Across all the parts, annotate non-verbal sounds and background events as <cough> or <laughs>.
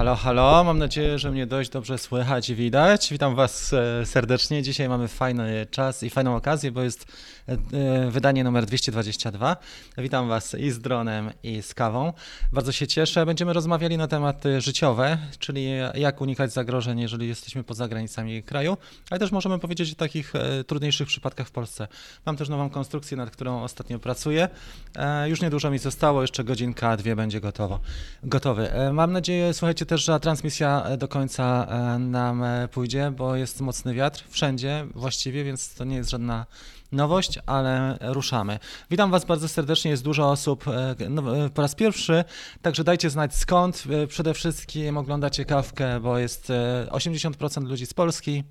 Halo, halo, mam nadzieję, że mnie dość dobrze słychać i widać. Witam Was e, serdecznie. Dzisiaj mamy fajny czas i fajną okazję, bo jest e, e, wydanie numer 222. Witam Was i z dronem, i z kawą. Bardzo się cieszę. Będziemy rozmawiali na tematy życiowe, czyli jak unikać zagrożeń, jeżeli jesteśmy poza granicami kraju, ale też możemy powiedzieć o takich trudniejszych przypadkach w Polsce. Mam też nową konstrukcję, nad którą ostatnio pracuję. Już niedużo mi zostało, jeszcze godzinka, dwie będzie gotowo, gotowy. Mam nadzieję, słuchajcie, też, że transmisja e, do końca e, nam e, pójdzie, bo jest mocny wiatr wszędzie właściwie, więc to nie jest żadna nowość, ale ruszamy. Witam Was bardzo serdecznie, jest dużo osób no, po raz pierwszy, także dajcie znać skąd. Przede wszystkim oglądacie kawkę, bo jest 80% ludzi z Polski,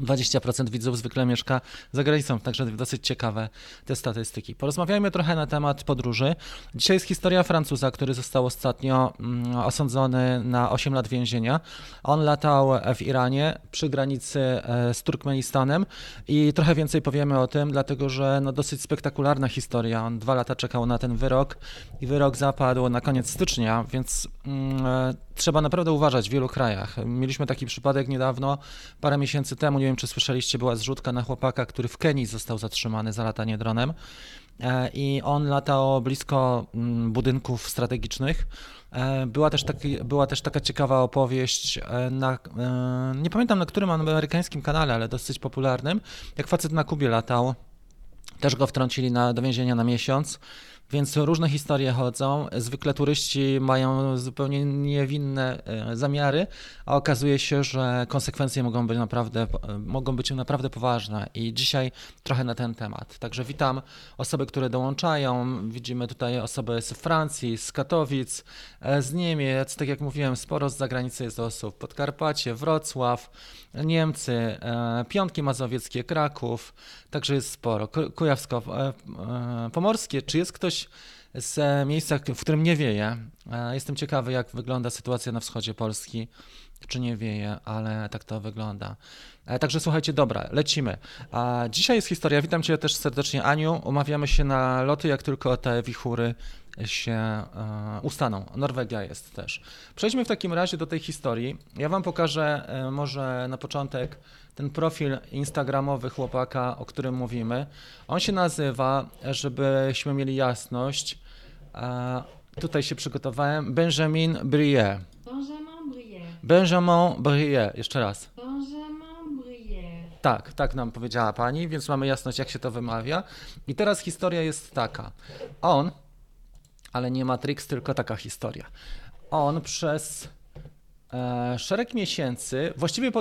20% widzów zwykle mieszka za granicą, także dosyć ciekawe te statystyki. Porozmawiajmy trochę na temat podróży. Dzisiaj jest historia Francuza, który został ostatnio mm, osądzony na 8 lat więzienia. On latał w Iranie przy granicy e, z Turkmenistanem i trochę więcej powiemy o tym, dlatego że no dosyć spektakularna historia. On dwa lata czekał na ten wyrok i wyrok zapadł na koniec stycznia, więc mm, e, trzeba naprawdę uważać w wielu krajach. Mieliśmy taki przypadek niedawno, parę miesięcy temu, nie wiem czy słyszeliście, była zrzutka na chłopaka, który w Kenii został zatrzymany za latanie dronem e, i on latał blisko mm, budynków strategicznych. E, była też, taki, była też taka ciekawa opowieść, e, na, nie pamiętam na którym amerykańskim kanale, ale dosyć popularnym, jak facet na Kubie latał, też go wtrącili na, do więzienia na miesiąc. Więc różne historie chodzą. Zwykle turyści mają zupełnie niewinne e, zamiary, a okazuje się, że konsekwencje mogą być naprawdę, mogą być naprawdę poważne. I dzisiaj trochę na ten temat. Także witam osoby, które dołączają. Widzimy tutaj osoby z Francji, z Katowic, e, z Niemiec. Tak jak mówiłem, sporo z zagranicy jest osób. Podkarpacie, Wrocław, Niemcy, e, Piątki Mazowieckie, Kraków. Także jest sporo. Kujawsko-Pomorskie. Czy jest ktoś z miejsca, w którym nie wieje. E, jestem ciekawy, jak wygląda sytuacja na wschodzie Polski, czy nie wieje, ale tak to wygląda. E, także słuchajcie, dobra, lecimy. Dzisiaj jest historia. Witam Cię też serdecznie, Aniu. Umawiamy się na loty, jak tylko te wichury się e, ustaną. Norwegia jest też. Przejdźmy w takim razie do tej historii. Ja Wam pokażę może na początek ten profil instagramowy chłopaka, o którym mówimy. On się nazywa, żebyśmy mieli jasność, tutaj się przygotowałem, Benjamin Brie. Benjamin Brie. Benjamin Brie, jeszcze raz. Tak, tak nam powiedziała pani, więc mamy jasność, jak się to wymawia. I teraz historia jest taka. On, ale nie Matrix, tylko taka historia. On przez E, szereg miesięcy, właściwie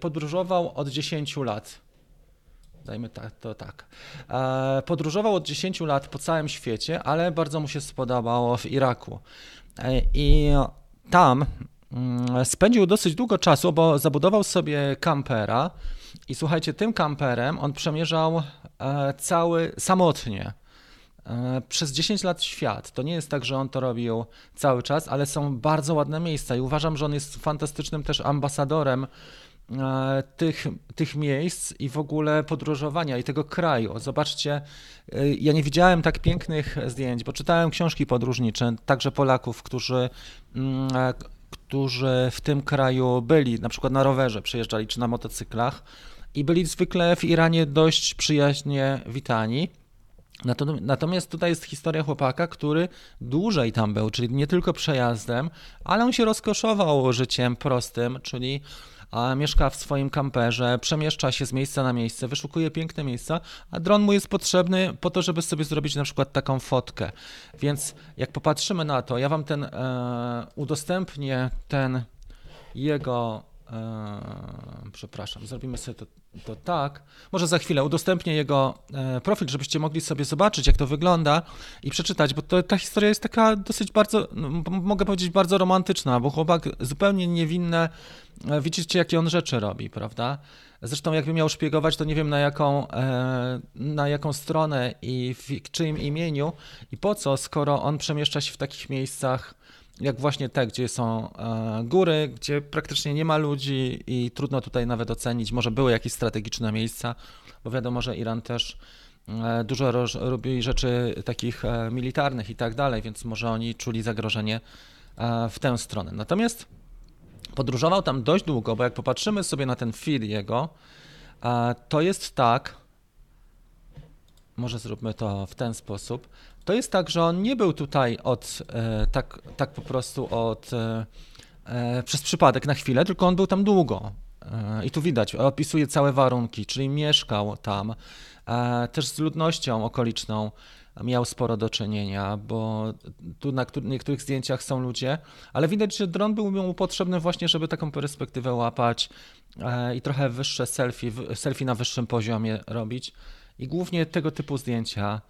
podróżował od 10 lat. Dajmy tak, to tak. E, podróżował od 10 lat po całym świecie, ale bardzo mu się spodobało w Iraku. E, I tam mm, spędził dosyć długo czasu, bo zabudował sobie kampera. I słuchajcie, tym kamperem on przemierzał cały samotnie E, przez 10 lat świat. To nie jest tak, że on to robił cały czas, ale są bardzo ładne miejsca i uważam, że on jest fantastycznym też ambasadorem e, tych, tych miejsc i w ogóle podróżowania i tego kraju. Zobaczcie, e, ja nie widziałem tak pięknych zdjęć, bo czytałem książki podróżnicze, także Polaków, którzy, mm, którzy w tym kraju byli, na przykład na rowerze przyjeżdżali czy na motocyklach i byli zwykle w Iranie dość przyjaźnie witani. Natomiast tutaj jest historia chłopaka, który dłużej tam był, czyli nie tylko przejazdem, ale on się rozkoszował życiem prostym, czyli mieszka w swoim kamperze, przemieszcza się z miejsca na miejsce, wyszukuje piękne miejsca, a dron mu jest potrzebny po to, żeby sobie zrobić na przykład taką fotkę. Więc jak popatrzymy na to, ja wam ten e, udostępnię ten jego e, przepraszam, zrobimy sobie to to tak. Może za chwilę udostępnię jego e, profil, żebyście mogli sobie zobaczyć, jak to wygląda i przeczytać, bo to, ta historia jest taka dosyć bardzo, no, mogę powiedzieć, bardzo romantyczna, bo chłopak zupełnie niewinne, widzicie, jakie on rzeczy robi, prawda? Zresztą jakby miał szpiegować, to nie wiem na jaką, e, na jaką stronę i w czyim imieniu i po co, skoro on przemieszcza się w takich miejscach, jak właśnie te, gdzie są e, góry, gdzie praktycznie nie ma ludzi i trudno tutaj nawet ocenić, może były jakieś strategiczne miejsca, bo wiadomo, że Iran też e, dużo robi rzeczy takich e, militarnych i tak dalej, więc może oni czuli zagrożenie w tę stronę. Natomiast podróżował tam dość długo, bo jak popatrzymy sobie na ten feed jego, to jest tak, może zróbmy to w ten sposób, to jest tak, że on nie był tutaj od, e, tak, tak po prostu od, e, e, przez przypadek na chwilę, tylko on był tam długo. I tu widać, opisuje całe warunki, czyli mieszkał tam, też z ludnością okoliczną miał sporo do czynienia, bo tu na któ- niektórych zdjęciach są ludzie, ale widać, że dron był mu potrzebny właśnie, żeby taką perspektywę łapać i trochę wyższe selfie, selfie na wyższym poziomie robić. I głównie tego typu zdjęcia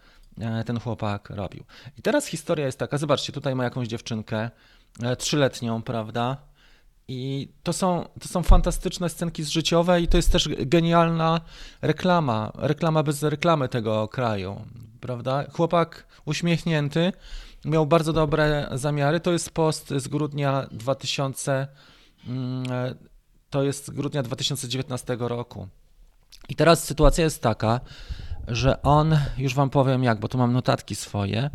ten chłopak robił. I teraz historia jest taka, zobaczcie, tutaj ma jakąś dziewczynkę, e, trzyletnią, prawda? I to są, to są fantastyczne scenki z życiowe i to jest też genialna reklama, reklama bez reklamy tego kraju, prawda? Chłopak uśmiechnięty, miał bardzo dobre zamiary. To jest post z grudnia 2000, mm, e, to jest grudnia 2019 roku. I teraz sytuacja jest taka, że on, już wam powiem jak, bo tu mam notatki swoje.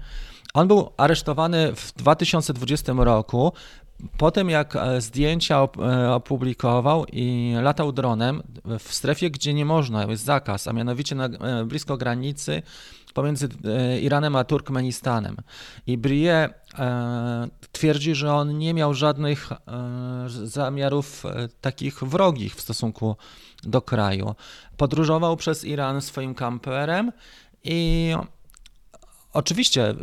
On był aresztowany w 2020 roku po tym, jak e, zdjęcia e, opublikował i latał dronem w strefie, gdzie nie można, jest zakaz, a mianowicie na, e, blisko granicy pomiędzy Iranem a Turkmenistanem. I Brie twierdzi, że on nie miał żadnych zamiarów takich wrogich w stosunku do kraju. Podróżował przez Iran swoim kamperem i Oczywiście, y,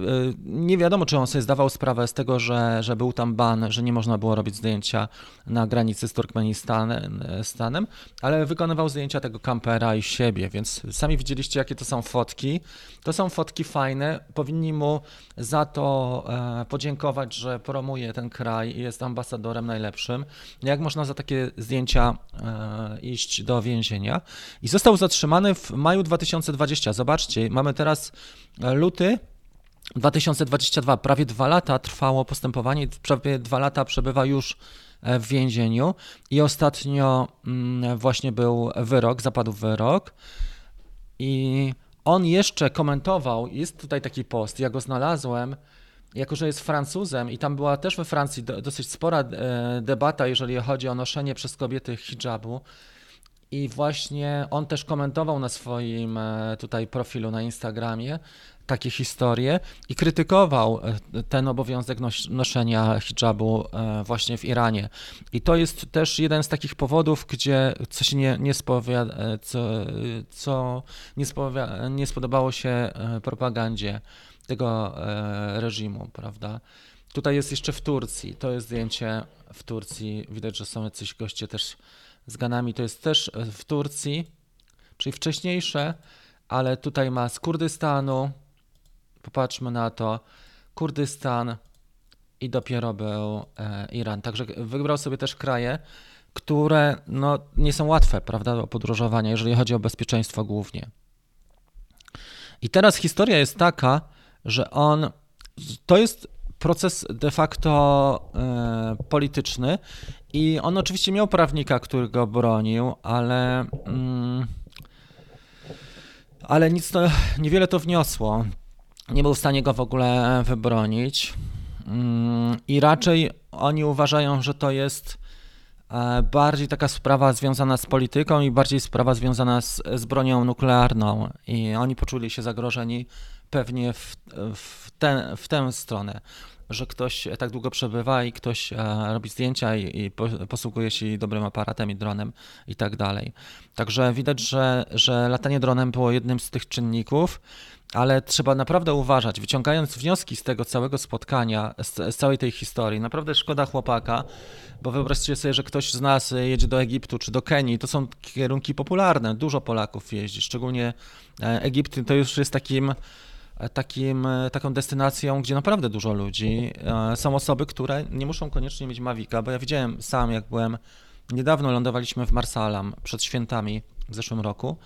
nie wiadomo, czy on sobie zdawał sprawę z tego, że, że był tam ban, że nie można było robić zdjęcia na granicy z Turkmenistanem, Stanem, ale wykonywał zdjęcia tego kampera i siebie, więc sami widzieliście, jakie to są fotki. To są fotki fajne, powinni mu za to e, podziękować, że promuje ten kraj i jest ambasadorem najlepszym. Jak można za takie zdjęcia e, iść do więzienia? I został zatrzymany w maju 2020. Zobaczcie, mamy teraz luty? 2022, prawie dwa lata trwało postępowanie, prawie dwa lata przebywa już e, w więzieniu. I ostatnio mm, właśnie był wyrok, zapadł wyrok. I on jeszcze komentował, jest tutaj taki post, ja go znalazłem, jako że jest Francuzem i tam była też we Francji do, dosyć spora e, debata, jeżeli chodzi o noszenie przez kobiety hijabu. I właśnie on też komentował na swoim e, tutaj profilu na Instagramie takie historie i krytykował e, ten obowiązek nos noszenia hijabu e, właśnie w Iranie. I to jest też jeden z takich powodów, gdzie coś nie, nie, spowia, co, co nie, spowia, nie spodobało się propagandzie tego reżimu, prawda? Tutaj jest jeszcze w Turcji, to jest zdjęcie w Turcji, widać, że są jacyś goście też z Ganami, to jest też w Turcji, czyli wcześniejsze, ale tutaj ma z Kurdystanu, popatrzmy na to, Kurdystan i dopiero był e, Iran. Także wybrał sobie też kraje, które no, nie są łatwe, prawda, do podróżowania, jeżeli chodzi o bezpieczeństwo głównie. I teraz historia jest taka, że on, to jest proces de facto e, polityczny i on oczywiście miał prawnika, który go bronił, ale, mm, ale nic to, niewiele to wniosło. Nie był w stanie go w ogóle wybronić. Mm, I raczej oni uważają, że to jest e, bardziej taka sprawa związana z polityką i bardziej sprawa związana z, z bronią nuklearną. I oni poczuli się zagrożeni pewnie w, w, ten, w tę stronę że ktoś tak długo przebywa i ktoś e, robi zdjęcia i, i posługuje się dobrym aparatem i dronem i tak dalej. Także widać, że, że latanie dronem było jednym z tych czynników, ale trzeba naprawdę uważać, wyciągając wnioski z tego całego spotkania, z, całej tej historii. Naprawdę szkoda chłopaka, bo wyobraźcie sobie, że ktoś z nas jedzie do Egiptu czy do Kenii, to są kierunki popularne, dużo Polaków jeździ, szczególnie Egipt to już jest takim takim, taką destynacją, gdzie naprawdę dużo ludzi. Są osoby, które nie muszą koniecznie mieć Mavica, bo ja widziałem sam, jak byłem, niedawno lądowaliśmy w Marsalam przed świętami w zeszłym roku,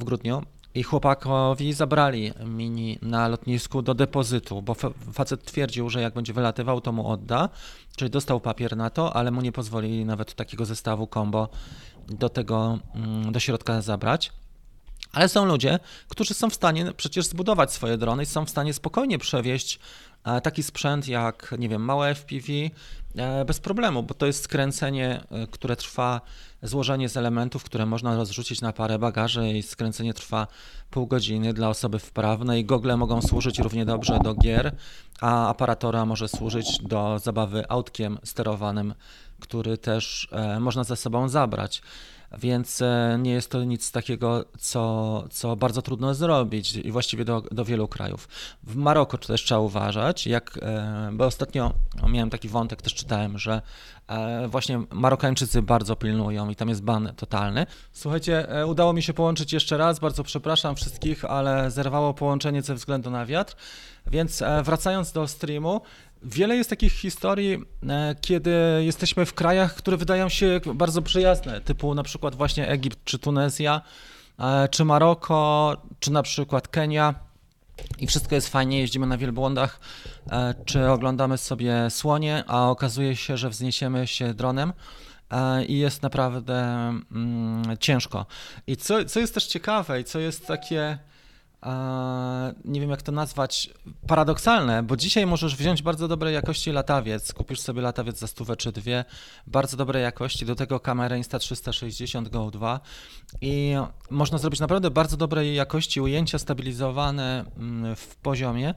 w grudniu, i chłopakowi zabrali mini na lotnisku do depozytu, bo facet twierdził, że jak będzie wylatywał, to mu odda, czyli dostał papier na to, ale mu nie pozwolili nawet takiego zestawu combo do tego, do środka zabrać. Ale są ludzie, którzy są w stanie przecież zbudować swoje drony i są w stanie spokojnie przewieźć e, taki sprzęt jak, nie wiem, małe FPV e, bez problemu, bo to jest skręcenie, e, które trwa, złożenie z elementów, które można rozrzucić na parę bagaży i skręcenie trwa pół godziny dla osoby wprawnej. Gogle mogą służyć równie dobrze do gier, a aparatora może służyć do zabawy autkiem sterowanym, który też można ze sobą zabrać więc e, nie jest to nic takiego, co, co bardzo trudno zrobić i właściwie do, do wielu krajów. W Maroku też trzeba uważać, jak, e, bo ostatnio miałem taki wątek, też czytałem, że e, właśnie Marokańczycy bardzo pilnują i tam jest ban totalny. Słuchajcie, udało mi się połączyć jeszcze raz, bardzo przepraszam wszystkich, ale zerwało połączenie ze względu na wiatr, więc wracając do streamu, Wiele jest takich historii, e, kiedy jesteśmy w krajach, które wydają się bardzo przyjazne, typu na przykład właśnie Egipt czy Tunezja, e, czy Maroko, czy na przykład Kenia. I wszystko jest fajnie, jeździmy na wielbłądach, e, czy oglądamy sobie słonie, a okazuje się, że wzniesiemy się dronem i jest naprawdę mm, ciężko. I co, co jest też ciekawe i co jest takie nie wiem jak to nazwać, paradoksalne, bo dzisiaj możesz wziąć bardzo dobrej jakości latawiec, kupisz sobie latawiec za stówę czy dwie, bardzo dobrej jakości, do tego kamerę Insta360 Go 2 i można zrobić naprawdę bardzo dobrej jakości ujęcia stabilizowane mm, w poziomie,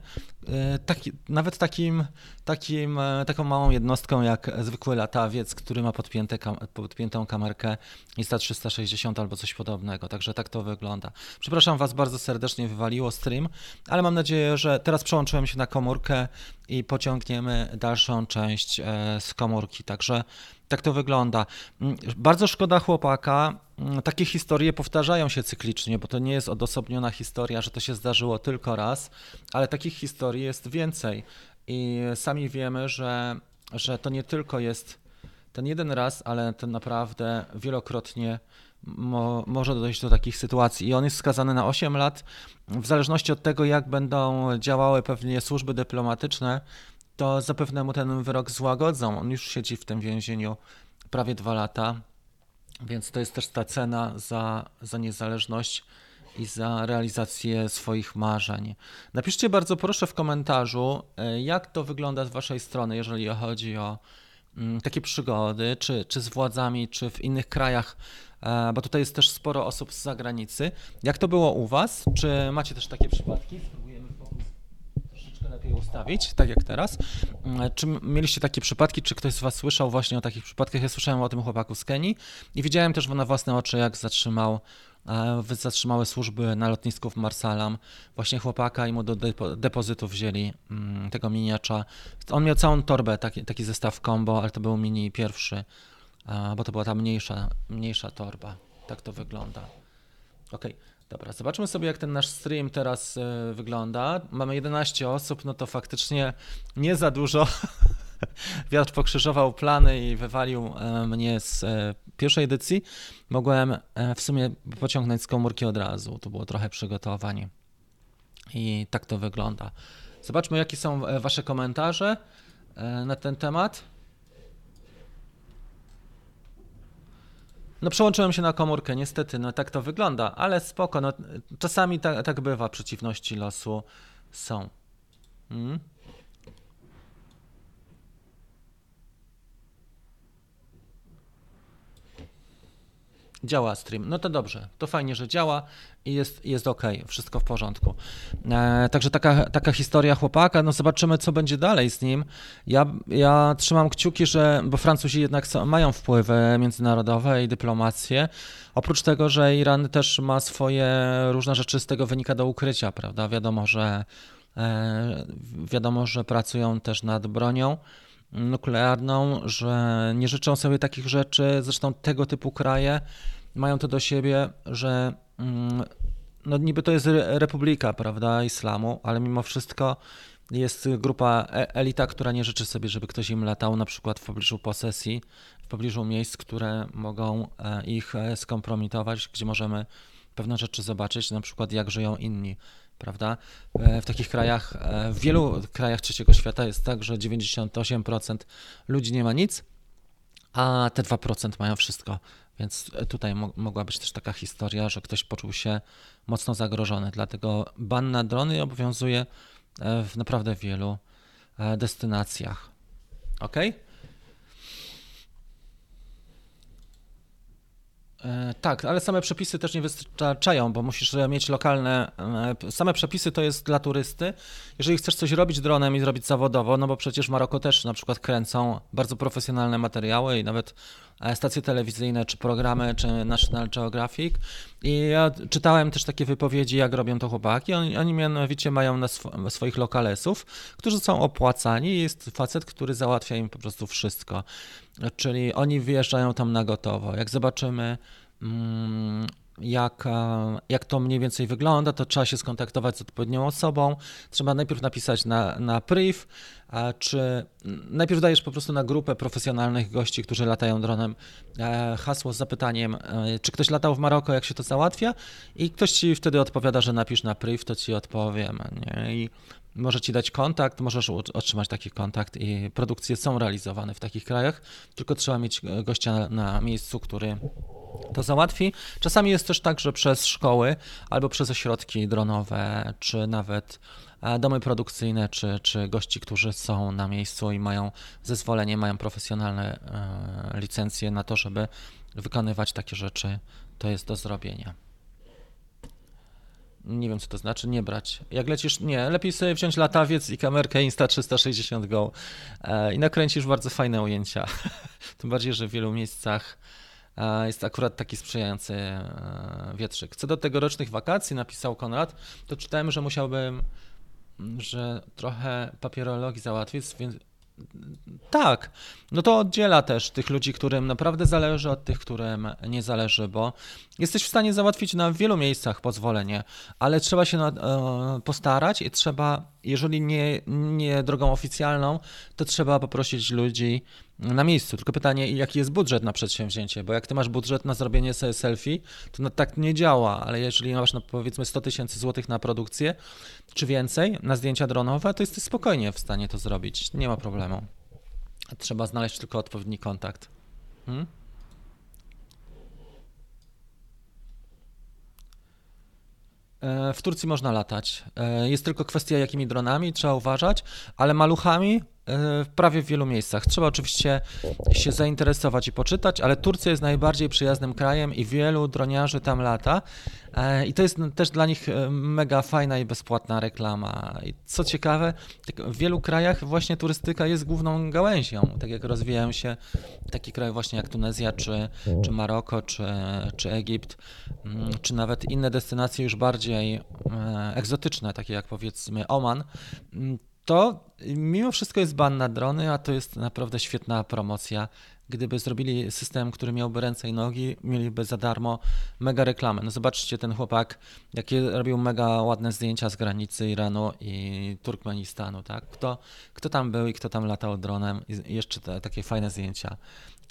taki, nawet takim, takim, e, taką małą jednostką jak zwykły latawiec, który ma podpięte, podpiętą kamerkę Insta360 albo coś podobnego, także tak to wygląda. Przepraszam Was bardzo serdecznie wywaliło stream, ale mam nadzieję, że teraz przełączyłem się na komórkę i pociągniemy dalszą część e, z komórki. Także tak to wygląda. Mm, bardzo szkoda chłopaka. Mm, takie historie powtarzają się cyklicznie, bo to nie jest odosobniona historia, że to się zdarzyło tylko raz, ale takich historii jest więcej. I sami wiemy, że, że to nie tylko jest ten jeden raz, ale to naprawdę wielokrotnie mo, może dojść do takich sytuacji. I on jest skazany na 8 lat. W zależności od tego, jak będą działały pewnie służby dyplomatyczne, to zapewne mu ten wyrok złagodzą. On już siedzi w tym więzieniu prawie dwa lata, więc to jest też ta cena za, za niezależność i za realizację swoich marzeń. Napiszcie bardzo proszę w komentarzu, e, jak to wygląda z Waszej strony, jeżeli chodzi o mm, takie przygody, czy, czy z władzami, czy w innych krajach E, bo tutaj jest też sporo osób z zagranicy. Jak to było u Was? Czy macie też takie przypadki? Lepiej ustawić, tak jak teraz. E, czy mieliście takie przypadki, czy ktoś z Was słyszał właśnie o takich przypadkach? Ja słyszałem o tym chłopaku z Kenii i widziałem też na własne oczy, jak zatrzymał e, zatrzymały służby na lotnisku w Marsalam właśnie chłopaka i mu do depozytu wzięli mm, tego miniacza. On miał całą torbę, taki, taki zestaw combo, ale to był mini pierwszy bo to była ta mniejsza, mniejsza torba. Tak to wygląda. Ok, dobra, zobaczmy sobie, jak ten nasz stream teraz e, wygląda. Mamy 11 osób, no to faktycznie nie za dużo. <laughs> Wiatr pokrzyżował plany i wywalił e, mnie z e, pierwszej edycji. Mogłem w sumie pociągnąć z komórki od razu. To było trochę przygotowanie. I tak to wygląda. Zobaczmy, jakie są Wasze komentarze na ten temat. No przełączyłem się na komórkę, niestety, no tak to wygląda, ale spoko, no czasami tak, tak bywa, przeciwności losu są. Hmm? Działa stream. No to dobrze, to fajnie, że działa i jest, jest ok, wszystko w porządku. E, także taka, taka historia chłopaka, no zobaczymy, co będzie dalej z nim. Ja, ja trzymam kciuki, że, bo Francuzi jednak są, mają wpływy międzynarodowe i dyplomację. Oprócz tego, że Iran też ma swoje różne rzeczy z tego wynika do ukrycia, prawda? Wiadomo, że e, wiadomo, że pracują też nad bronią nuklearną, że nie życzą sobie takich rzeczy. Zresztą tego typu kraje mają to do siebie, że mm, no niby to jest republika, prawda, islamu, ale mimo wszystko jest grupa e, elita, która nie życzy sobie, żeby ktoś im latał na przykład w pobliżu posesji, w pobliżu miejsc, które mogą e, ich e, skompromitować, gdzie możemy pewne rzeczy zobaczyć, na przykład jak żyją inni prawda? E, w takich krajach, e, w wielu krajach trzeciego świata jest tak, że 98% ludzi nie ma nic, a te 2% mają wszystko. Więc tutaj mo mogła być też taka historia, że ktoś poczuł się mocno zagrożony. Dlatego ban na drony obowiązuje e, w naprawdę wielu destynacjach. Ok? E, tak, ale same przepisy też nie wystarczają, bo musisz mieć lokalne. E, same przepisy to jest dla turysty. Jeżeli chcesz coś robić dronem i zrobić zawodowo, no bo przecież Maroko też na przykład kręcą bardzo profesjonalne materiały i nawet e, stacje telewizyjne, czy programy, czy National Geographic. I ja czytałem też takie wypowiedzi, jak robią to chłopaki. Oni, oni mianowicie mają na sw swoich lokalesów, którzy są opłacani. Jest facet, który załatwia im po prostu wszystko. Czyli oni wyjeżdżają tam na gotowo. Jak zobaczymy, mm, jak, e, jak to mniej więcej wygląda, to trzeba się skontaktować z odpowiednią osobą. Trzeba najpierw napisać na, na priv, czy najpierw dajesz po prostu na grupę profesjonalnych gości, którzy latają dronem e, hasło z zapytaniem, e, czy ktoś latał w Maroko, jak się to załatwia i ktoś ci wtedy odpowiada, że napisz na priv, to ci odpowiem. Nie? I może ci dać kontakt, możesz otrzymać taki kontakt i produkcje są realizowane w takich krajach, tylko trzeba mieć gościa na, na miejscu, który to załatwi. Czasami jest też tak, że przez szkoły albo przez ośrodki dronowe, czy nawet e, domy produkcyjne, czy, czy gości, którzy są na miejscu i mają zezwolenie, mają profesjonalne e, licencje na to, żeby wykonywać takie rzeczy, to jest do zrobienia. Nie wiem, co to znaczy, nie brać. Jak lecisz, nie, lepiej sobie wziąć latawiec i kamerkę Insta360 Go e, i nakręcisz bardzo fajne ujęcia. <laughs> Tym bardziej, że w wielu miejscach jest akurat taki sprzyjający e, wietrzyk. Co do tegorocznych wakacji, napisał Konrad, to czytałem, że musiałbym, że trochę papierologii załatwić, więc tak, no to oddziela też tych ludzi, którym naprawdę zależy od tych, którym nie zależy, bo jesteś w stanie załatwić na wielu miejscach pozwolenie, ale trzeba się e, postarać i trzeba, jeżeli nie, nie drogą oficjalną, to trzeba poprosić ludzi na miejscu. Tylko pytanie, jaki jest budżet na przedsięwzięcie, bo jak ty masz budżet na zrobienie sobie selfie, to no, tak nie działa, ale jeżeli masz na powiedzmy 100 tysięcy złotych na produkcję, czy więcej, na zdjęcia dronowe, to jesteś spokojnie w stanie to zrobić, nie ma problemu. Trzeba znaleźć tylko odpowiedni kontakt. Hmm? E, w Turcji można latać. E, jest tylko kwestia, jakimi dronami trzeba uważać, ale maluchami E, prawie w wielu miejscach. Trzeba oczywiście się zainteresować i poczytać, ale Turcja jest najbardziej przyjaznym krajem i wielu droniarzy tam lata. E, I to jest też dla nich e, mega fajna i bezpłatna reklama. I co ciekawe, tak w wielu krajach właśnie turystyka jest główną gałęzią. Tak jak rozwijają się takie kraje właśnie jak Tunezja, czy, czy Maroko, czy, czy Egipt, mm, czy nawet inne destynacje już bardziej egzotyczne, takie jak powiedzmy Oman mm, to mimo wszystko jest ban na drony, a to jest naprawdę świetna promocja. Gdyby zrobili system, który miałby ręce i nogi, mieliby za darmo mega reklamę. No zobaczcie ten chłopak, jakie robił mega ładne zdjęcia z granicy Iranu i Turkmenistanu, tak? Kto, kto tam był i kto tam latał dronem i jeszcze te, takie fajne zdjęcia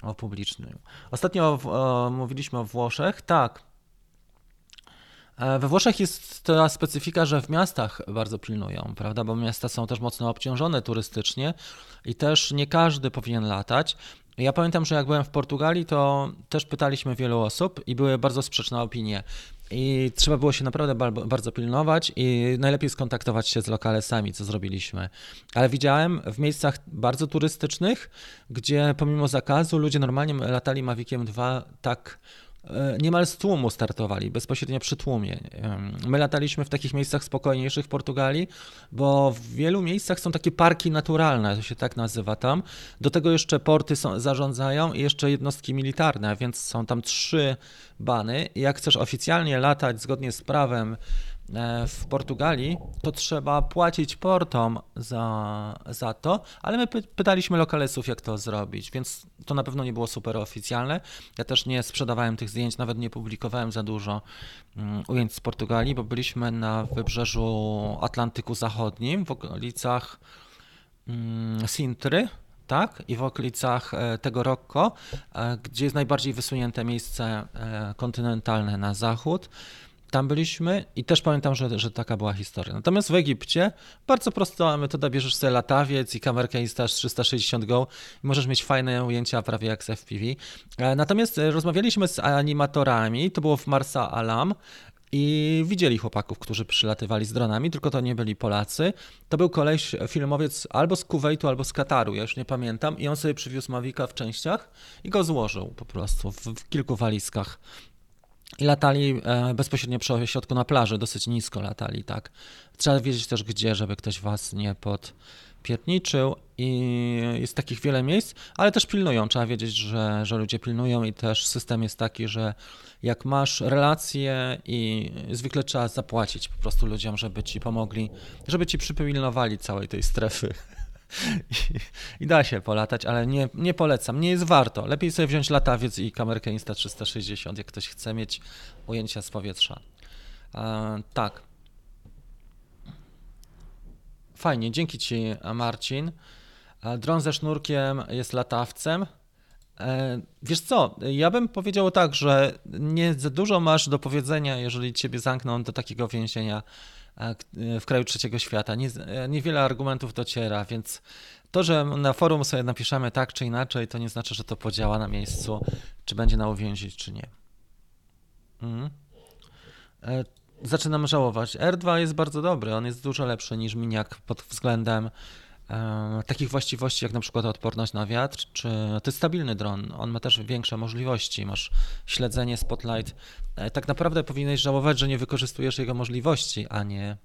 o publicznym. Ostatnio o, mówiliśmy o Włoszech. Tak, we Włoszech jest ta specyfika, że w miastach bardzo pilnują, prawda? Bo miasta są też mocno obciążone turystycznie i też nie każdy powinien latać. Ja pamiętam, że jak byłem w Portugalii, to też pytaliśmy wielu osób i były bardzo sprzeczne opinie. I trzeba było się naprawdę bardzo pilnować i najlepiej skontaktować się z lokalesami, co zrobiliśmy. Ale widziałem w miejscach bardzo turystycznych, gdzie pomimo zakazu ludzie normalnie latali Maviciem 2 tak E, niemal z tłumu startowali, bezpośrednio przy tłumie. My lataliśmy w takich miejscach spokojniejszych w Portugalii, bo w wielu miejscach są takie parki naturalne, to się tak nazywa tam. Do tego jeszcze porty są, zarządzają i jeszcze jednostki militarne, więc są tam trzy bany. Jak chcesz oficjalnie latać zgodnie z prawem E, w Portugalii, to trzeba płacić portom za, za to, ale my pytaliśmy lokalesów, jak to zrobić, więc to na pewno nie było super oficjalne. Ja też nie sprzedawałem tych zdjęć, nawet nie publikowałem za dużo mm, ujęć z Portugalii, bo byliśmy na wybrzeżu Atlantyku Zachodnim, w okolicach mm, Sintry, tak, i w okolicach e, tego Rocco, e, gdzie jest najbardziej wysunięte miejsce kontynentalne na zachód. Tam byliśmy i też pamiętam, że, że taka była historia. Natomiast w Egipcie bardzo prosta metoda, bierzesz sobie latawiec i kamerkę Insta360 Go i możesz mieć fajne ujęcia prawie jak z FPV. E, Natomiast e, rozmawialiśmy z animatorami, to było w Marsa Alam i widzieli chłopaków, którzy przylatywali z dronami, tylko to nie byli Polacy. To był koleś filmowiec albo z Kuwejtu, albo z Kataru, ja już nie pamiętam i on sobie przywiózł Mavica w częściach i go złożył po prostu w, w kilku walizkach. I latali e, bezpośrednio przy ośrodku na plaży, dosyć nisko latali, tak. Trzeba wiedzieć też gdzie, żeby ktoś was nie podpierniczył i jest takich wiele miejsc, ale też pilnują, trzeba wiedzieć, że, że ludzie pilnują i też system jest taki, że jak masz relacje i zwykle trzeba zapłacić po prostu ludziom, żeby ci pomogli, żeby ci przypilnowali całej tej strefy. I, I, da się polatać, ale nie, nie polecam, nie jest warto. Lepiej sobie wziąć latawiec i kamerkę Insta360, jak ktoś chce mieć ujęcia z powietrza. E, tak. Fajnie, dzięki Ci Marcin. E, dron ze sznurkiem jest latawcem. E, wiesz co, ja bym powiedział tak, że nie za dużo masz do powiedzenia, jeżeli Ciebie zamkną do takiego więzienia w kraju trzeciego świata. Nie, niewiele argumentów dociera, więc to, że na forum sobie napiszemy tak czy inaczej, to nie znaczy, że to podziała na miejscu, czy będzie na uwięzić, czy nie. Mhm. E, zaczynam żałować. R2 jest bardzo dobry, on jest dużo lepszy niż miniak pod względem e, takich właściwości jak na przykład odporność na wiatr, czy to jest stabilny dron, on ma też większe możliwości, masz śledzenie, spotlight. E, tak naprawdę powinieneś żałować, że nie wykorzystujesz jego możliwości, a nie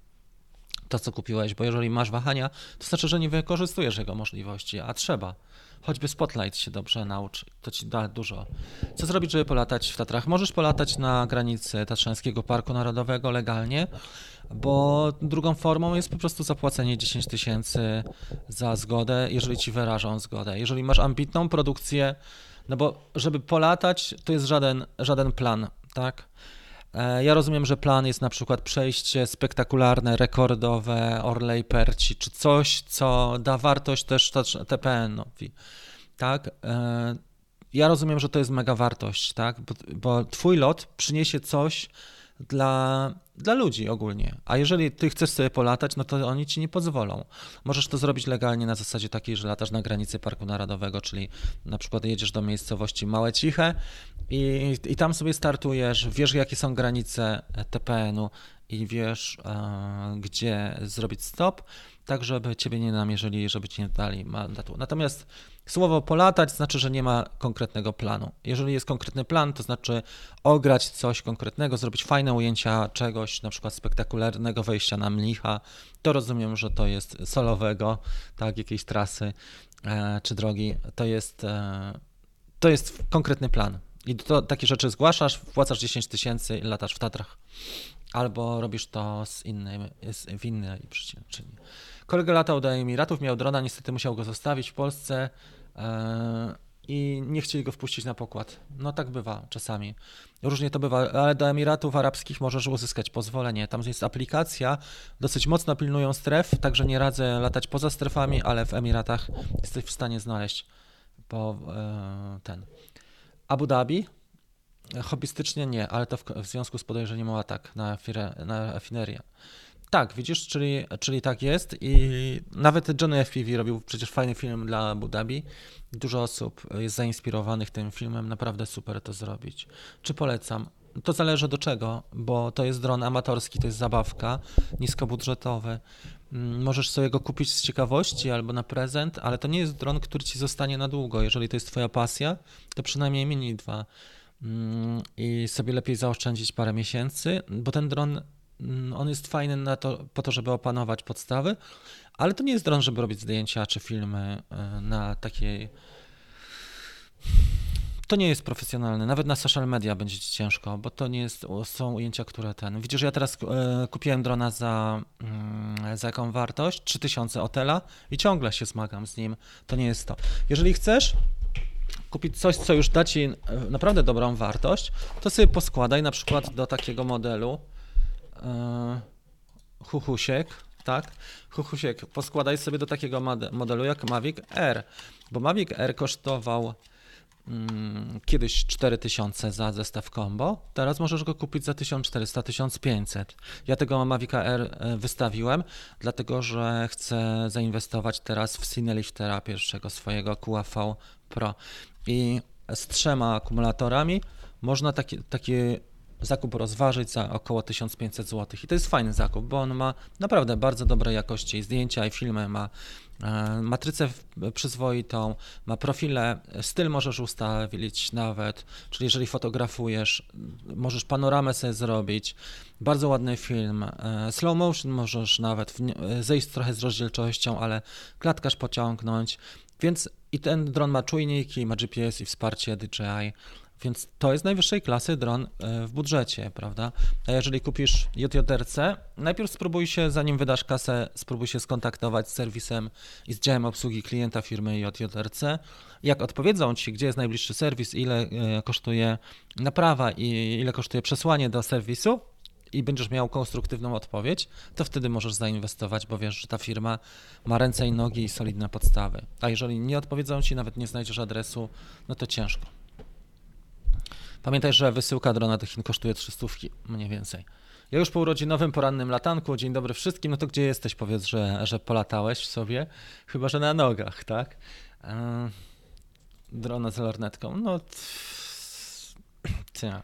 to, co kupiłeś, bo jeżeli masz wahania, to znaczy, że nie wykorzystujesz jego możliwości, a trzeba. Choćby Spotlight się dobrze nauczy, to ci da dużo. Co zrobić, żeby polatać w Tatrach? Możesz polatać na granicy Tatrzańskiego Parku Narodowego legalnie, bo drugą formą jest po prostu zapłacenie 10 tysięcy za zgodę, jeżeli ci wyrażą zgodę. Jeżeli masz ambitną produkcję, no bo żeby polatać, to jest żaden, żaden plan, tak? E, ja rozumiem, że plan jest na przykład przejście spektakularne, rekordowe Orlej Perci, czy coś, co da wartość też TPN-owi. Tak? E, ja rozumiem, że to jest mega wartość, tak? Bo, bo twój lot przyniesie coś dla, dla ludzi ogólnie. A jeżeli ty chcesz sobie polatać, no to oni ci nie pozwolą. Możesz to zrobić legalnie na zasadzie takiej, że latasz na granicy Parku Narodowego, czyli na przykład jedziesz do miejscowości Małe Ciche i, i tam sobie startujesz, wiesz jakie są granice TPN-u i wiesz, e, gdzie zrobić stop, tak żeby ciebie nie namierzyli, żeby ci nie dali mandatu. Natomiast słowo polatać znaczy, że nie ma konkretnego planu. Jeżeli jest konkretny plan, to znaczy ograć coś konkretnego, zrobić fajne ujęcia czegoś, na przykład spektakularnego wejścia na mlicha, to rozumiem, że to jest solowego, tak, jakiejś trasy e, czy drogi, to jest, e, to jest konkretny plan. I to, takie rzeczy zgłaszasz, wpłacasz 10 tysięcy i latasz w Tatrach. Albo robisz to z innej, w innej przyczynie. Kolega latał do Emiratów, miał drona, niestety musiał go zostawić w Polsce yy, i nie chcieli go wpuścić na pokład. No tak bywa czasami. Różnie to bywa, ale do Emiratów Arabskich możesz uzyskać pozwolenie. Tam jest aplikacja, dosyć mocno pilnują stref, także nie radzę latać poza strefami, ale w Emiratach jesteś w stanie znaleźć po yy, ten Abu Dhabi? Hobbystycznie nie, ale to w, w związku z podejrzeniem o atak na, fire, na rafinerię. Tak, widzisz, czyli, czyli tak jest i nawet Johnny FPV robił przecież fajny film dla Abu Dhabi. Dużo osób jest zainspirowanych tym filmem, naprawdę super to zrobić. Czy polecam? To zależy do czego, bo to jest dron amatorski, to jest zabawka, niskobudżetowy. Mm, możesz sobie go kupić z ciekawości albo na prezent, ale to nie jest dron, który ci zostanie na długo. Jeżeli to jest twoja pasja, to przynajmniej mini dwa mm, i sobie lepiej zaoszczędzić parę miesięcy, bo ten dron on jest fajny na to, po to, żeby opanować podstawy, ale to nie jest dron, żeby robić zdjęcia czy filmy e, na takiej to nie jest profesjonalne. Nawet na social media będzie ci ciężko, bo to nie jest, są ujęcia, które ten. Widzisz, ja teraz e, kupiłem drona za, mm, za jaką wartość? 3000 Otela i ciągle się zmagam z nim. To nie jest to. Jeżeli chcesz kupić coś, co już da ci e, naprawdę dobrą wartość, to sobie poskładaj na przykład do takiego modelu e, chuchusiek, tak? Chuchusiek, poskładaj sobie do takiego modelu jak Mavic R, bo Mavic R kosztował mm, kiedyś 4000 za zestaw combo, teraz możesz go kupić za 1400-1500. Ja tego Mavica R e, wystawiłem, dlatego że chcę zainwestować teraz w Cineliftera pierwszego swojego QAV Pro i z trzema akumulatorami można taki, taki zakup rozważyć za około 1500 zł. I to jest fajny zakup, bo on ma naprawdę bardzo dobrej jakości zdjęcia i filmy, ma e, matrycę przyzwoitą, ma profile, styl możesz ustawić nawet, czyli jeżeli fotografujesz, możesz panoramę sobie zrobić, bardzo ładny film, e, slow motion możesz nawet zejść trochę z rozdzielczością, ale klatkarz pociągnąć, więc i ten dron ma czujniki, ma GPS i wsparcie DJI, więc to jest najwyższej klasy dron e, w budżecie, prawda? A jeżeli kupisz JJRC, najpierw spróbuj się, zanim wydasz kasę, spróbuj się skontaktować z serwisem i z działem obsługi klienta firmy JJRC. Jak odpowiedzą ci, gdzie jest najbliższy serwis, ile e, kosztuje naprawa i ile kosztuje przesłanie do serwisu, i będziesz miał konstruktywną odpowiedź, to wtedy możesz zainwestować, bo wiesz, że ta firma ma ręce i nogi i solidne podstawy. A jeżeli nie odpowiedzą ci, nawet nie znajdziesz adresu, no to ciężko. Pamiętaj, że wysyłka drona do Chin kosztuje 300 mniej więcej. Ja już po urodzinowym porannym latanku, dzień dobry wszystkim, no to gdzie jesteś? Powiedz, że, że polatałeś sobie, chyba że na nogach, tak? Eee, drona z lornetką, no... Tja.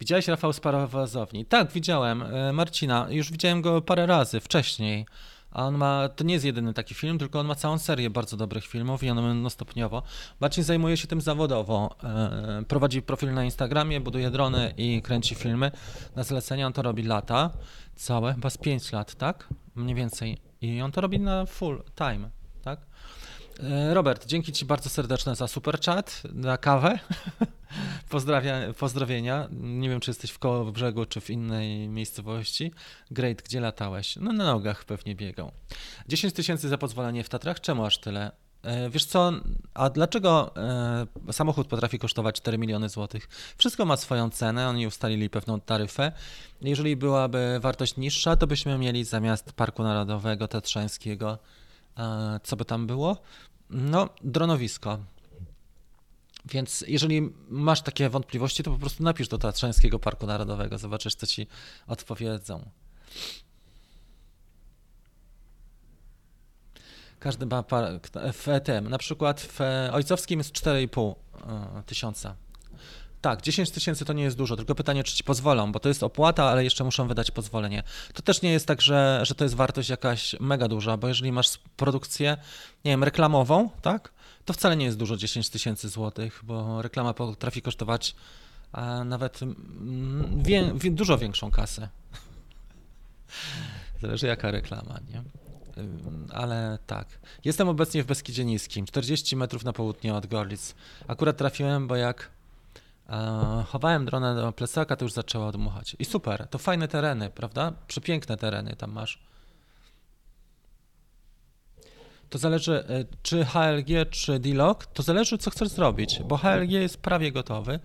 Widziałeś Rafał z parowozowni? Tak, widziałem. E, Marcina, już widziałem go parę razy wcześniej. A on ma, to nie jest jedyny taki film, tylko on ma całą serię bardzo dobrych filmów i będą stopniowo. Marcin zajmuje się tym zawodowo. E, prowadzi profil na Instagramie, buduje drony i kręci filmy. Na zlecenie on to robi lata, całe, chyba z 5 lat, tak? Mniej więcej. I on to robi na full time, tak? E, Robert, dzięki Ci bardzo serdeczne za super chat, na kawę. <laughs> Pozdrawia, pozdrowienia. Nie wiem, czy jesteś w koło brzegu, czy w innej miejscowości. Great, gdzie latałeś? No na nogach pewnie biegał. 10 tysięcy za pozwolenie w Tatrach. Czemu aż tyle? E, wiesz co, a dlaczego e, samochód potrafi kosztować 4 miliony złotych? Wszystko ma swoją cenę, oni ustalili pewną taryfę. Jeżeli byłaby wartość niższa, to byśmy mieli zamiast Parku Narodowego Tatrzańskiego, co by tam było? No, dronowisko. Więc jeżeli masz takie wątpliwości, to po prostu napisz do Tatrzańskiego Parku Narodowego, zobaczysz, co ci odpowiedzą. Każdy ma w tym, na przykład w ojcowskim jest 4,5 e, tysiąca. Tak, 10 tysięcy to nie jest dużo, tylko pytanie, czy ci pozwolą, bo to jest opłata, ale jeszcze muszą wydać pozwolenie. To też nie jest tak, że, że to jest wartość jakaś mega duża, bo jeżeli masz produkcję, nie wiem, reklamową, tak, to wcale nie jest dużo 10 tysięcy złotych, bo reklama potrafi kosztować a nawet mm, wie, wie, dużo większą kasę. <laughs> Zależy jaka reklama, nie? Ale tak. Jestem obecnie w Beskidzie Niskim, 40 metrów na południe od Gorlic. Akurat trafiłem, bo jak e, chowałem dronę do plecaka, to już zaczęła odmuchać. I super, to fajne tereny, prawda? Przepiękne tereny tam masz. To zależy, e, czy HLG, czy D-Log, to zależy, co chcesz zrobić, bo HLG jest prawie gotowy,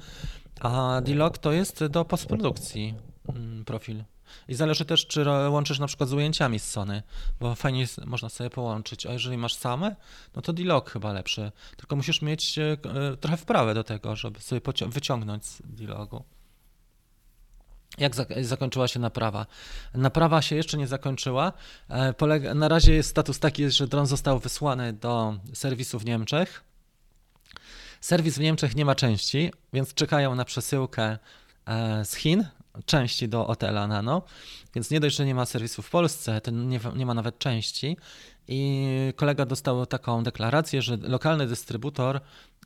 a D-Log to jest do postprodukcji mm, profil. I zależy też, czy łączysz na przykład z ujęciami z Sony, bo fajnie jest, można sobie połączyć. A jeżeli masz same, no to D-Log chyba lepszy. Tylko musisz mieć e, e, trochę wprawę do tego, żeby sobie wyciągnąć z D-Logu. Jak zakończyła się naprawa? Naprawa się jeszcze nie zakończyła. E, na razie jest status taki, że dron został wysłany do serwisu w Niemczech. Serwis w Niemczech nie ma części, więc czekają na przesyłkę e, z Chin, części do Otela Nano. Więc nie dość, że nie ma serwisu w Polsce, to nie, nie ma nawet części. I kolega dostał taką deklarację, że lokalny dystrybutor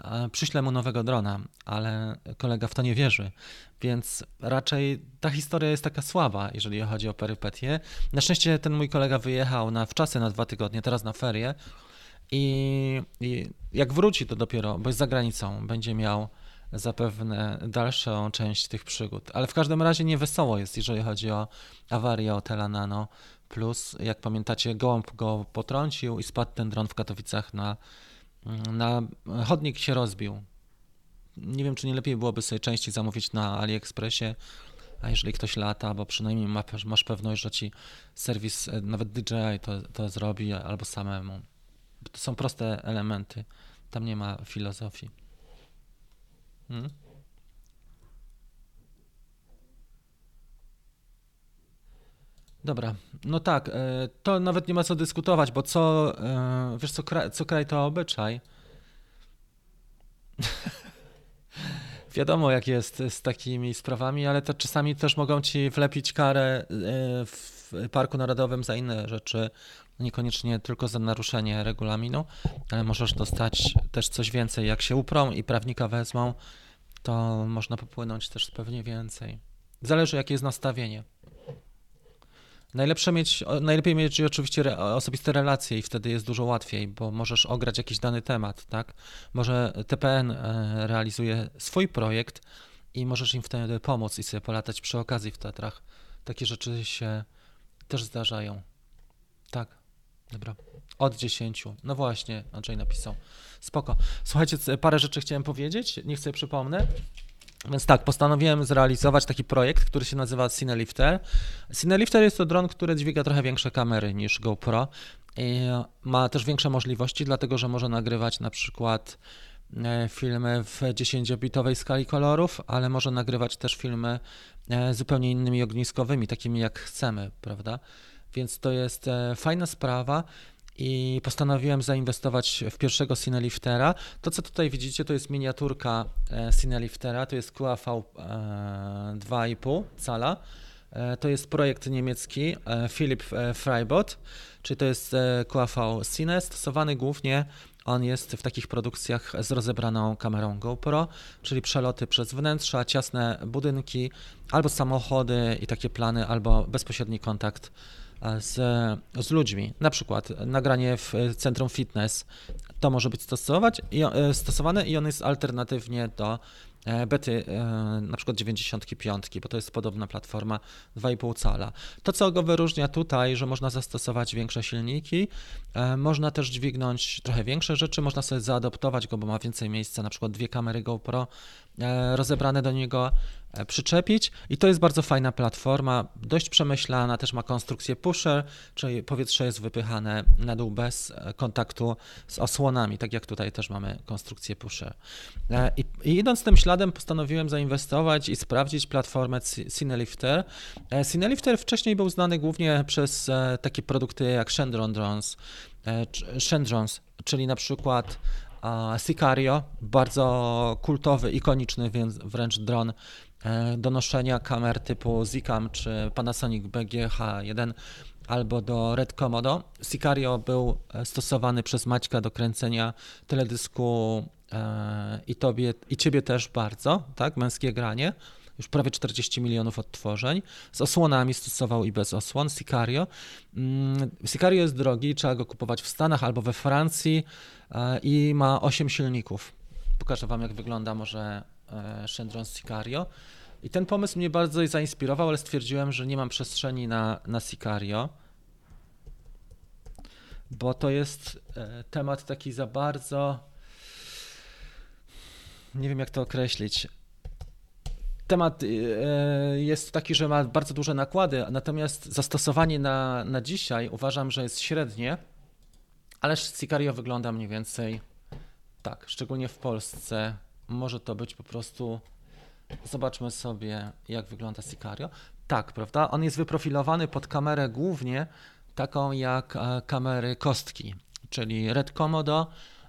e, przyśle mu nowego drona, ale kolega w to nie wierzy, więc raczej ta historia jest taka słaba, jeżeli chodzi o perypetie. Na szczęście ten mój kolega wyjechał na wczasy na dwa tygodnie, teraz na ferie i, i jak wróci to dopiero, bo jest za granicą, będzie miał zapewne dalszą część tych przygód. Ale w każdym razie nie wesoło jest, jeżeli chodzi o awarię hotela Nano. Plus, jak pamiętacie, gołąb go potrącił i spadł ten dron w Katowicach na, na chodnik się rozbił. Nie wiem, czy nie lepiej byłoby sobie częściej zamówić na AliExpressie, a jeżeli ktoś lata, bo przynajmniej masz pewność, że ci serwis, e, nawet DJI to, to zrobi albo samemu. To są proste elementy, tam nie ma filozofii. Hmm? Dobra, no tak, e, to nawet nie ma co dyskutować, bo co, e, wiesz co, kraj, co kraj to obyczaj. <laughs> Wiadomo, jak jest z takimi sprawami, ale to czasami też mogą ci wlepić karę e, w Parku Narodowym za inne rzeczy, niekoniecznie tylko za naruszenie regulaminu, ale możesz dostać też coś więcej. Jak się uprą i prawnika wezmą, to można popłynąć też pewnie więcej. Zależy, jakie jest nastawienie. Najlepsze mieć, najlepiej mieć oczywiście re, osobiste relacje i wtedy jest dużo łatwiej, bo możesz ograć jakiś dany temat, tak? Może TPN e, realizuje swój projekt i możesz im wtedy pomóc i sobie polatać przy okazji w Tatrach. Takie rzeczy się też zdarzają. Tak, dobra. Od 10. No właśnie, Andrzej napisał. Spoko. Słuchajcie, parę rzeczy chciałem powiedzieć, niech sobie przypomnę. Więc tak, postanowiłem zrealizować taki projekt, który się nazywa Cinelifter. Cinelifter jest to dron, który dźwiga trochę większe kamery niż GoPro i ma też większe możliwości, dlatego że może nagrywać na przykład e, filmy w 10-bitowej skali kolorów, ale może nagrywać też filmy e, zupełnie innymi ogniskowymi, takimi jak chcemy, prawda? Więc to jest e, fajna sprawa i postanowiłem zainwestować w pierwszego Cineliftera. To, co tutaj widzicie, to jest miniaturka e, Cineliftera, to jest QAV 2,5 e, cala. E, to jest projekt niemiecki Philip Freibot, czyli to jest QAV Cine, stosowany głównie on jest w takich produkcjach z rozebraną kamerą GoPro, czyli przeloty przez wnętrza, ciasne budynki, albo samochody i takie plany, albo bezpośredni kontakt z, z ludźmi. Na przykład nagranie w centrum fitness to może być stosować, e, stosowane i on jest alternatywnie do e, bety e, na przykład 95, bo to jest podobna platforma 2,5 cala. To, co go wyróżnia tutaj, że można zastosować większe silniki, można też dźwignąć trochę większe rzeczy, można sobie zaadoptować go, bo ma więcej miejsca, na przykład dwie kamery GoPro rozebrane do niego E, przyczepić i to jest bardzo fajna platforma, dość przemyślana, też ma konstrukcję pusher, czyli powietrze jest wypychane na dół bez e, kontaktu z osłonami, tak jak tutaj też mamy konstrukcję pusher. E, I, i idąc tym śladem postanowiłem zainwestować i sprawdzić platformę Cinelifter. Cinelifter wcześniej był znany głównie przez takie produkty jak Shendron Drones, Shendrons, czyli na przykład Sicario, bardzo kultowy, ikoniczny więc wręcz dron E, do noszenia kamer typu Zicam czy Panasonic BGH1 albo do Red Komodo. Sicario był e, stosowany przez Maćka do kręcenia teledysku e, i tobie i ciebie też bardzo, tak, męskie granie. Już prawie 40 milionów odtworzeń. Z osłonami stosował i bez osłon Sicario. Mm, Sicario jest drogi, trzeba go kupować w Stanach albo we Francji i ma 8 silników. Pokażę Wam, jak wygląda może Shendron Sicario. I ten pomysł mnie bardzo zainspirował, ale stwierdziłem, że nie mam przestrzeni na, na Sicario, bo to jest e, temat taki za bardzo. Nie wiem, jak to określić. Temat e, jest taki, że ma bardzo duże nakłady, natomiast zastosowanie na, na dzisiaj uważam, że jest średnie, ale Sicario wygląda mniej więcej tak, szczególnie w Polsce. Może to być po prostu Zobaczmy sobie, jak wygląda Sicario. Tak, prawda? On jest wyprofilowany pod kamerę głównie taką jak e, kamery kostki, czyli Red Komodo,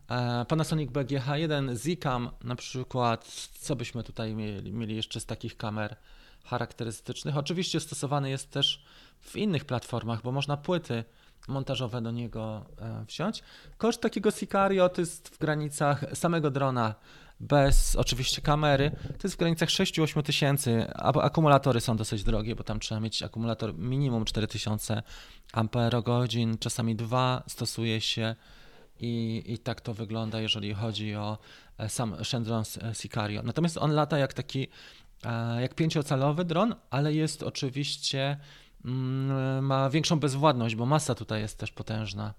e, Panasonic BGH1, Zicam na przykład. Co byśmy tutaj mieli, mieli jeszcze z takich kamer charakterystycznych? Oczywiście stosowany jest też w innych platformach, bo można płyty montażowe do niego e, wziąć. Koszt takiego Sicario to jest w granicach samego drona bez oczywiście kamery, to jest w granicach 6-8 tysięcy. Akumulatory są dosyć drogie, bo tam trzeba mieć akumulator minimum 4000 amperogodzin, czasami dwa stosuje się i, i tak to wygląda, jeżeli chodzi o e, sam Shendron Sicario. Natomiast on lata jak taki, e, jak pięciocalowy dron, ale jest oczywiście, mm, ma większą bezwładność, bo masa tutaj jest też potężna.